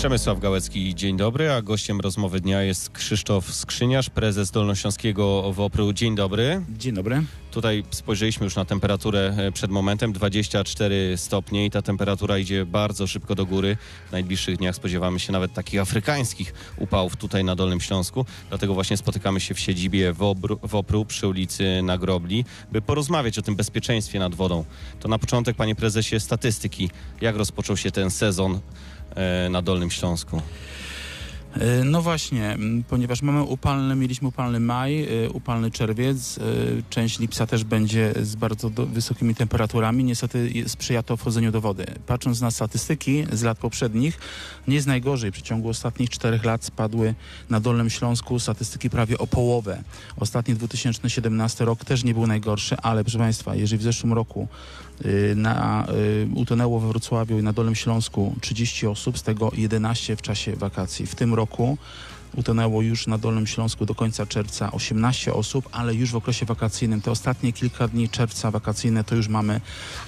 Przemysław Gałecki, dzień dobry, a gościem rozmowy dnia jest Krzysztof Skrzyniarz, prezes Dolnośląskiego WOPR-u. Dzień dobry. Dzień dobry. Tutaj spojrzeliśmy już na temperaturę e, przed momentem, 24 stopnie i ta temperatura idzie bardzo szybko do góry. W najbliższych dniach spodziewamy się nawet takich afrykańskich upałów tutaj na Dolnym Śląsku. Dlatego właśnie spotykamy się w siedzibie WOPR-u, WOPR-u przy ulicy Nagrobli, by porozmawiać o tym bezpieczeństwie nad wodą. To na początek, panie prezesie, statystyki. Jak rozpoczął się ten sezon na Dolnym Śląsku? E, No właśnie, ponieważ mamy upalny, mieliśmy upalny maj, e, upalny czerwiec, e, część lipca też będzie z bardzo do, wysokimi temperaturami. Niestety sprzyja to wchodzeniu do wody. Patrząc na statystyki z lat poprzednich, nie jest najgorzej. W przeciągu ostatnich czterech lat spadły na Dolnym Śląsku statystyki prawie o połowę. Ostatni 2017 rok też nie był najgorszy, ale proszę Państwa, jeżeli w zeszłym roku y, na, y, utonęło we Wrocławiu i na Dolnym Śląsku 30 osób, z tego 11 w czasie wakacji. W tym roku utonęło już na Dolnym Śląsku do końca czerwca 18 osób, ale już w okresie wakacyjnym, te ostatnie kilka dni czerwca wakacyjne, to już mamy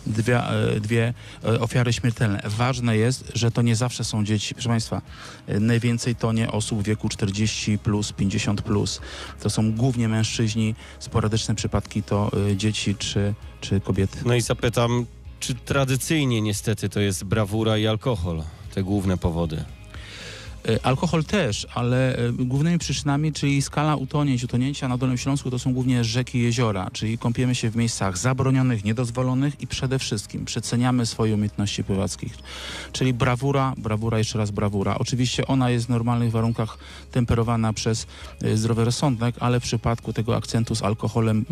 dwie, e, dwie e, ofiary śmiertelne. Ważne jest, że to nie zawsze są dzieci. Proszę Państwa, e, najwięcej tonie osób w wieku 40 plus, 50 plus. To są głównie mężczyźni, sporadyczne przypadki to dzieci czy, czy kobiety. No i zapytam, czy tradycyjnie niestety to jest brawura i alkohol, te główne powody? E, Alkohol też, ale e, głównymi przyczynami, czyli skala utonięć, utonięcia na Dolnym Śląsku to są głównie rzeki i jeziora, czyli kąpiemy się w miejscach zabronionych, niedozwolonych i przede wszystkim przeceniamy swoje umiejętności pływackich. Czyli brawura, brawura, jeszcze raz brawura. Oczywiście ona jest w normalnych warunkach temperowana przez e, zdrowy rozsądek, ale w przypadku tego akcentu z alkoholem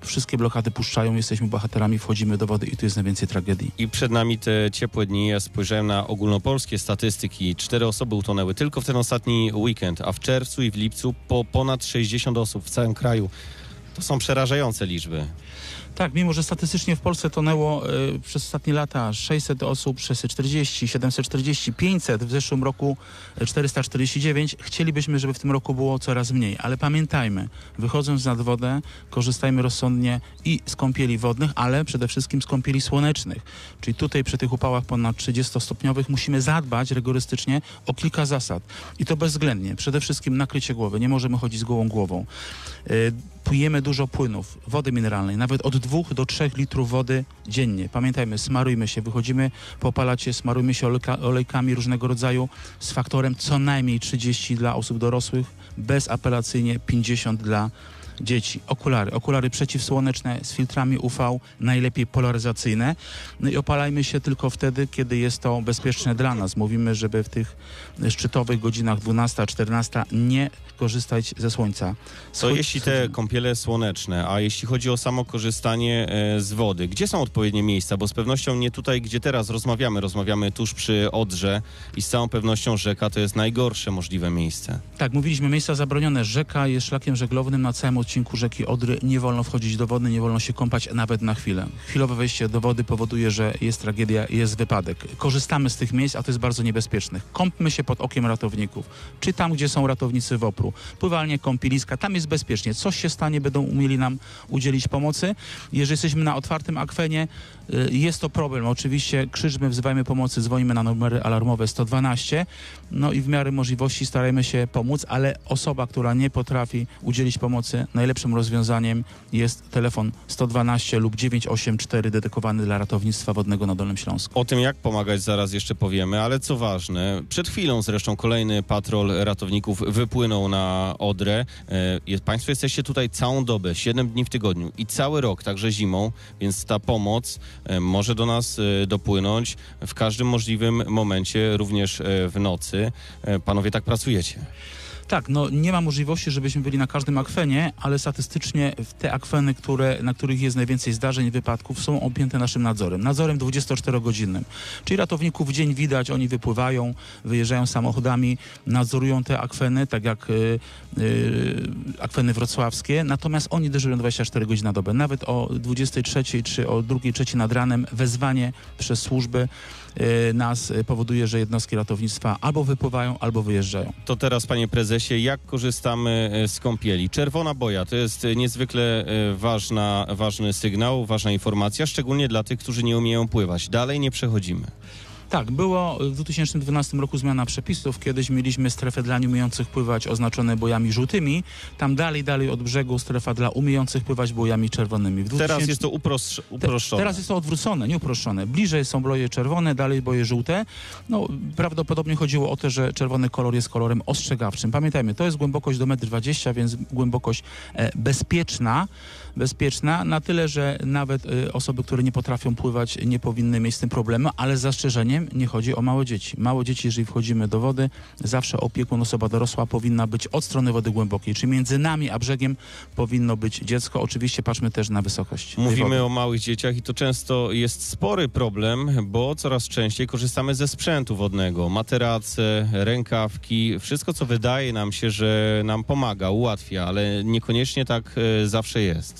wszystkie blokady puszczają, jesteśmy bohaterami, wchodzimy do wody i tu jest najwięcej tragedii. I przed nami te ciepłe dni. Ja spojrzałem na ogólnopolskie statystyki. Cztery osoby utonęły tylko w ten ostatni weekend, a w czerwcu i w lipcu po ponad 60 osób w całym kraju. To są przerażające liczby. Tak, mimo że statystycznie w Polsce tonęło y, przez ostatnie lata 600 osób, 640, 740, 500, w zeszłym roku y, 449, chcielibyśmy, żeby w tym roku było coraz mniej. Ale pamiętajmy, wychodząc nad wodę, korzystajmy rozsądnie i z kąpieli wodnych, ale przede wszystkim z kąpieli słonecznych. Czyli tutaj przy tych upałach ponad 30-stopniowych musimy zadbać rygorystycznie o kilka zasad. I to bezwzględnie. Przede wszystkim nakrycie głowy. Nie możemy chodzić z gołą głową. Y, Pijemy dużo płynów, wody mineralnej, nawet od 2 do 3 litrów wody dziennie. Pamiętajmy, smarujmy się, wychodzimy popalać się, smarujmy się olejka, olejkami różnego rodzaju z faktorem co najmniej 30 dla osób dorosłych, bezapelacyjnie 50 dla dzieci. Okulary, okulary przeciwsłoneczne z filtrami UV, najlepiej polaryzacyjne. No i opalajmy się tylko wtedy, kiedy jest to bezpieczne dla nas. Mówimy, żeby w tych szczytowych godzinach 12-14 nie korzystać ze słońca. Co jeśli te kąpiele słoneczne, a jeśli chodzi o samo korzystanie e, z wody, gdzie są odpowiednie miejsca? Bo z pewnością nie tutaj, gdzie teraz rozmawiamy. Rozmawiamy tuż przy Odrze i z całą pewnością rzeka to jest najgorsze możliwe miejsce. Tak, mówiliśmy, miejsca zabronione. Rzeka jest szlakiem żeglownym na całym odcinku rzeki Odry. Nie wolno wchodzić do wody, nie wolno się kąpać nawet na chwilę. Chwilowe wejście do wody powoduje, że jest tragedia, jest wypadek. Korzystamy z tych miejsc, a to jest bardzo niebezpieczne. Kąpmy się pod okiem ratowników, czy tam, gdzie są ratownicy WOPR-u. Pływalnie, kąpieliska, tam jest bezpiecznie. Coś się stanie, będą umieli nam udzielić pomocy. Jeżeli jesteśmy na otwartym akwenie, y, jest to problem. Oczywiście krzyczmy, wzywajmy pomocy, dzwonimy na numery alarmowe 112. No i w miarę możliwości starajmy się pomóc, ale osoba, która nie potrafi udzielić pomocy, najlepszym rozwiązaniem jest telefon 112 lub 984 dedykowany dla ratownictwa wodnego na Dolnym Śląsku. O tym, jak pomagać, zaraz jeszcze powiemy, ale co ważne, przed chwilą zresztą kolejny patrol ratowników wypłynął na Odrę. E, Państwo jesteście tutaj całą dobę, 7 dni w tygodniu i cały rok, także zimą, więc ta pomoc e, może do nas e, dopłynąć w każdym możliwym momencie, również w nocy. Panowie tak pracujecie. Tak, no nie ma możliwości, żebyśmy byli na każdym akwenie, ale statystycznie te akweny, które, na których jest najwięcej zdarzeń wypadków, są objęte naszym nadzorem. Nadzorem 24-godzinnym. Czyli ratowników w dzień widać, oni wypływają, wyjeżdżają samochodami, nadzorują te akweny, tak jak y, y, akweny wrocławskie, natomiast oni dyżurują 24 godziny na dobę. Nawet o 23 czy o 2-3 nad ranem wezwanie przez służby nas y, powoduje, że jednostki ratownictwa albo wypływają, albo wyjeżdżają. To teraz, panie prezesie, jak korzystamy e, z kąpieli? Czerwona boja to jest niezwykle ważna, ważny sygnał, ważna informacja, szczególnie dla tych, którzy nie umieją pływać. Dalej nie przechodzimy. Tak, było w 2012 roku zmiana przepisów. Kiedyś mieliśmy strefę dla nieumiejących pływać oznaczone bojami żółtymi. Tam dalej, dalej od brzegu strefa dla umiejących pływać bojami czerwonymi. W Teraz 2000 jest to uprosz- Te, uproszczone. teraz jest to odwrócone, nie uproszczone. Bliżej są boje czerwone, dalej boje żółte. No, prawdopodobnie chodziło o to, że czerwony kolor jest kolorem ostrzegawczym. Pamiętajmy, to jest głębokość do 1,20 m, więc głębokość e, bezpieczna. Bezpieczna na tyle, że nawet e, osoby, które nie potrafią pływać, nie powinny mieć z tym problemu, ale z zastrzeżeniem nie chodzi o małe dzieci. Małe dzieci, jeżeli wchodzimy do wody, zawsze opiekun, osoba dorosła powinna być od strony wody głębokiej, czyli między nami a brzegiem powinno być dziecko. Oczywiście patrzmy też na wysokość. Mówimy o małych dzieciach i to często jest spory problem, bo coraz częściej korzystamy ze sprzętu wodnego. Materace, rękawki, wszystko co wydaje nam się, że nam pomaga, ułatwia, ale niekoniecznie tak e, zawsze jest.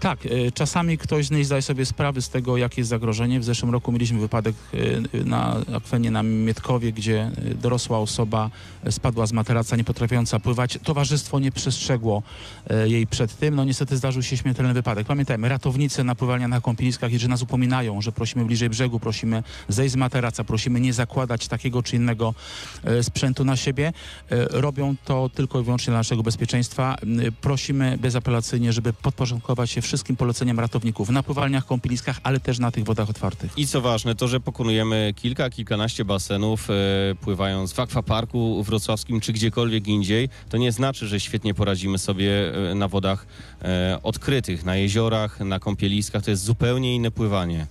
Tak, y, czasami ktoś nie zdaje sobie sprawy z tego, jakie jest zagrożenie. W zeszłym roku mieliśmy wypadek y, na akwenie na Mietkowie, gdzie y, dorosła osoba spadła z materaca, nie potrafiąca pływać. Towarzystwo nie przestrzegło jej przed tym. No niestety zdarzył się śmiertelny wypadek. Pamiętajmy, ratownicy na pływalniach na kąpieliskach, jeżeli nas upominają, że prosimy bliżej brzegu, prosimy zejść z materaca, prosimy nie zakładać takiego czy innego sprzętu na siebie, robią to tylko i wyłącznie dla naszego bezpieczeństwa. Prosimy bezapelacyjnie, żeby podporządkować się wszystkim poleceniom ratowników na pływalniach, kąpieliskach, ale też na tych wodach otwartych. I co ważne, to, że pokonujemy kilka, kilkanaście basenów, e, pływając w akwaparku wrocławskim czy gdziekolwiek indziej, to nie znaczy, że świetnie poradzimy sobie e, na wodach e, odkrytych, na jeziorach, na kąpieliskach. To jest zupełnie inne pływanie.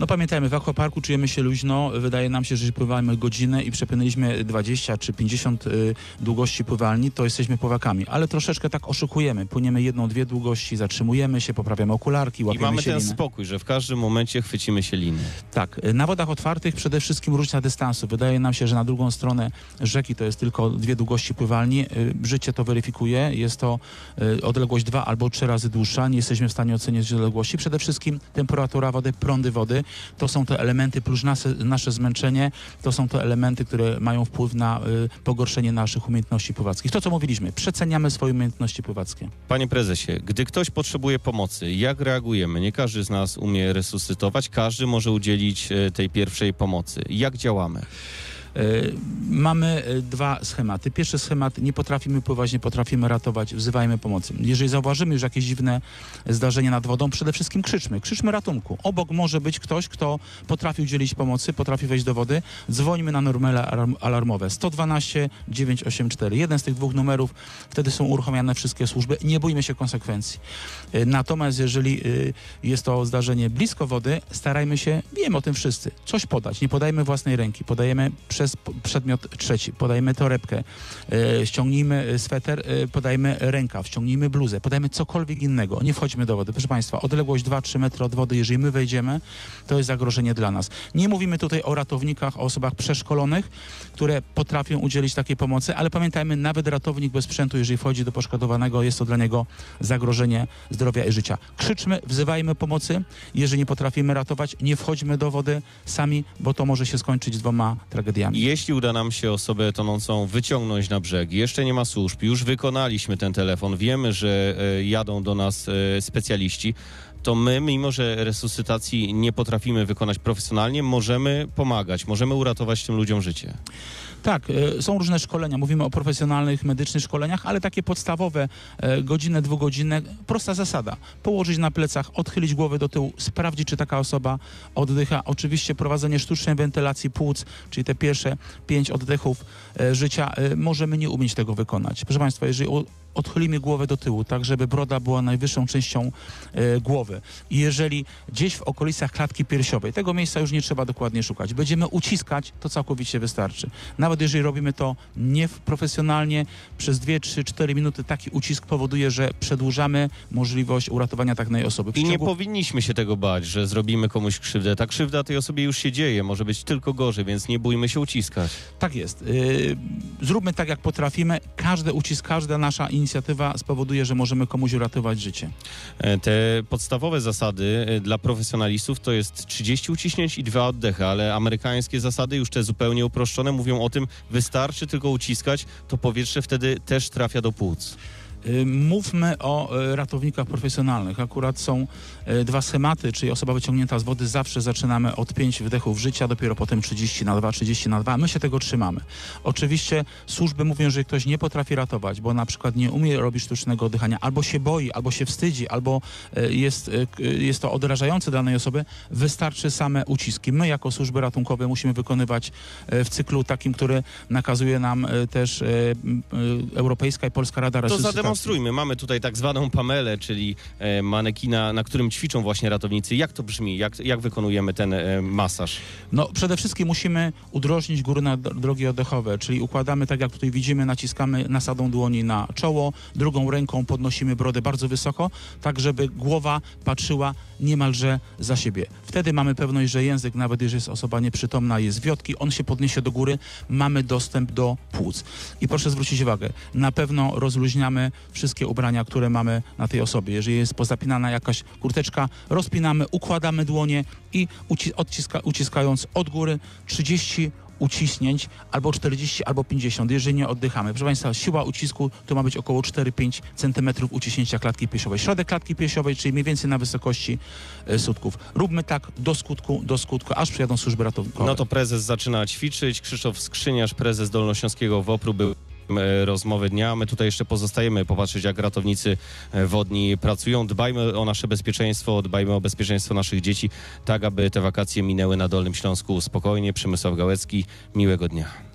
No pamiętajmy, w akwaparku czujemy się luźno. Wydaje nam się, że pływamy godzinę i przepłynęliśmy 20 czy 50 y, długości pływalni, to jesteśmy pływakami. Ale troszeczkę tak oszukujemy. Płyniemy jedną, dwie długości, zatrzymujemy się, poprawiamy okularki, I łapiemy mamy się ten liny. spokój, że w każdym momencie chwycimy się liny. Tak, na wodach otwartych przede wszystkim różnica dystansu. Wydaje nam się, że na drugą stronę rzeki to jest tylko dwie długości pływalni. Y, Życie to weryfikuje. Jest to y, odległość dwa albo trzy razy dłuższa. Nie jesteśmy w stanie ocenić odległości. Przede wszystkim temperatura wody, prądy wody. To są te elementy, plus nasze, nasze zmęczenie, to są te elementy, które mają wpływ na y, pogorszenie naszych umiejętności pływackich. To, co mówiliśmy, przeceniamy swoje umiejętności pływackie. Panie prezesie, gdy ktoś potrzebuje pomocy, jak reagujemy? Nie każdy z nas umie resuscytować, każdy może udzielić e, tej pierwszej pomocy. Jak działamy? E, Mamy e, dwa schematy. Pierwszy schemat, nie potrafimy pływać, nie potrafimy ratować, wzywajmy pomocy. Jeżeli zauważymy już jakieś dziwne zdarzenie nad wodą, przede wszystkim krzyczmy, krzyczmy ratunku. Obok może być ktoś, kto potrafi udzielić pomocy, potrafi wejść do wody, dzwońmy na numery alarm- alarmowe 112 984. Jeden z tych dwóch numerów, wtedy są uruchamiane wszystkie służby. Nie bójmy się konsekwencji. E, Natomiast jeżeli jest to zdarzenie blisko wody, starajmy się, wiemy o tym wszyscy, coś podać. Nie podajmy własnej ręki, podajemy przez p- przedmiot trzeci, podajmy torebkę, e, ściągnijmy e, sweter, e, podajmy rękaw, ściągnijmy bluzę, podajmy cokolwiek innego. Nie wchodźmy do wody. Proszę Państwa, odległość 2-3 metry od wody, jeżeli my wejdziemy, to jest zagrożenie dla nas. Nie mówimy tutaj o ratownikach, o osobach przeszkolonych, które potrafią udzielić takiej pomocy, ale pamiętajmy, nawet ratownik bez sprzętu, jeżeli wchodzi do poszkodowanego, jest to dla niego zagrożenie zdrowia i życia. Krzyczmy, wzywajmy pomocy. Jeżeli nie potrafimy ratować, nie wchodźmy do wody sami, bo to może się skończyć dwoma tragediami. Jeśli uda nam się osobę tonącą wyciągnąć na brzeg, jeszcze nie ma służb, już wykonaliśmy ten telefon, wiemy, że e, jadą do nas e, specjaliści, to my, mimo że resuscytacji nie potrafimy wykonać profesjonalnie, możemy pomagać, możemy uratować tym ludziom życie. Tak, e, są różne szkolenia. Mówimy o profesjonalnych, medycznych szkoleniach, ale takie podstawowe, e, godzinne, dwugodzinne, prosta zasada. Położyć na plecach, odchylić głowę do tyłu, sprawdzić, czy taka osoba oddycha. Oczywiście prowadzenie sztucznej wentylacji płuc, czyli te pierwsze pięć oddechów e, życia, możemy nie umieć tego wykonać. Proszę Państwa, jeżeli odchylimy głowę do tyłu, tak żeby broda była najwyższą częścią e, głowy i jeżeli gdzieś w okolicach klatki piersiowej, tego miejsca już nie trzeba dokładnie szukać, będziemy uciskać, to całkowicie wystarczy. Nawet jeżeli robimy to nieprofesjonalnie, przez 2, 3, 4 minuty taki ucisk powoduje, że przedłużamy możliwość uratowania takiej osoby. W I nie ciągu- powinniśmy się tego bać, że zrobimy komuś krzywdę. Ta krzywda tej osobie już się dzieje, może być tylko gorzej, więc nie bójmy się uciskać. Tak jest. Yy, zróbmy tak, jak potrafimy. Każdy ucisk, każda nasza inicjatywa spowoduje, że możemy komuś uratować życie. E, Te podstawowe zasady e, dla profesjonalistów to jest 30 uciśnięć i dwa oddechy, ale amerykańskie zasady, już te zupełnie uproszczone, mówią o tym, wystarczy tylko uciskać, to powietrze wtedy też trafia do płuc. Y, Mówmy o y, ratownikach profesjonalnych. Akurat są y, dwa schematy, czyli osoba wyciągnięta z wody zawsze zaczynamy od 5 wdechów życia, dopiero potem 30 na 2, 30 na 2. My się tego trzymamy. Oczywiście służby mówią, że ktoś nie potrafi ratować, bo na przykład nie umie robić sztucznego oddychania, albo się boi, albo się wstydzi, albo jest, jest to odrażające danej osoby, wystarczy same uciski. My jako służby ratunkowe musimy wykonywać w cyklu takim, który nakazuje nam też Europejska i Polska Rada Resuscytacji. Zademonstrujmy. Mamy tutaj tak zwaną Pamelę, czyli e, manekina, na którym ćwiczą właśnie ratownicy. Jak to brzmi? Jak, jak wykonujemy ten e, masaż? No przede wszystkim musimy udrożnić górne drogi oddechowe, czyli układamy tak jak tutaj widzimy, naciskamy nasadą dłoni na czoło, drugą ręką podnosimy brodę bardzo wysoko, tak żeby głowa patrzyła niemalże za siebie. Wtedy mamy pewność, że język, nawet jeżeli jest osoba nieprzytomna, jest wiotki, on się podniesie do góry, mamy dostęp do płuc. I proszę zwrócić uwagę, na pewno rozluźniamy wszystkie ubrania, które mamy na tej osobie. Jeżeli jest pozapinana jakaś kurteczka, rozpinamy, układamy dłonie i odciska, uciskając od góry 30 uciśnięć, albo 40, albo 50, jeżeli nie oddychamy. Proszę Państwa, siła ucisku to ma być około 4-5 cm uciśnięcia klatki piersiowej. Środek klatki piersiowej, czyli mniej więcej na wysokości e, sutków. Róbmy tak do skutku, do skutku, aż przyjadą służby ratunkowe. No to prezes zaczyna ćwiczyć. Krzysztof Skrzyniarz, prezes Dolnośląskiego WOPR-u był rozmowy dnia. My tutaj jeszcze pozostajemy popatrzeć, jak ratownicy e, wodni pracują. Dbajmy o nasze bezpieczeństwo, dbajmy o bezpieczeństwo naszych dzieci, tak aby te wakacje minęły na Dolnym Śląsku spokojnie. Przemysław Gałecki, miłego dnia.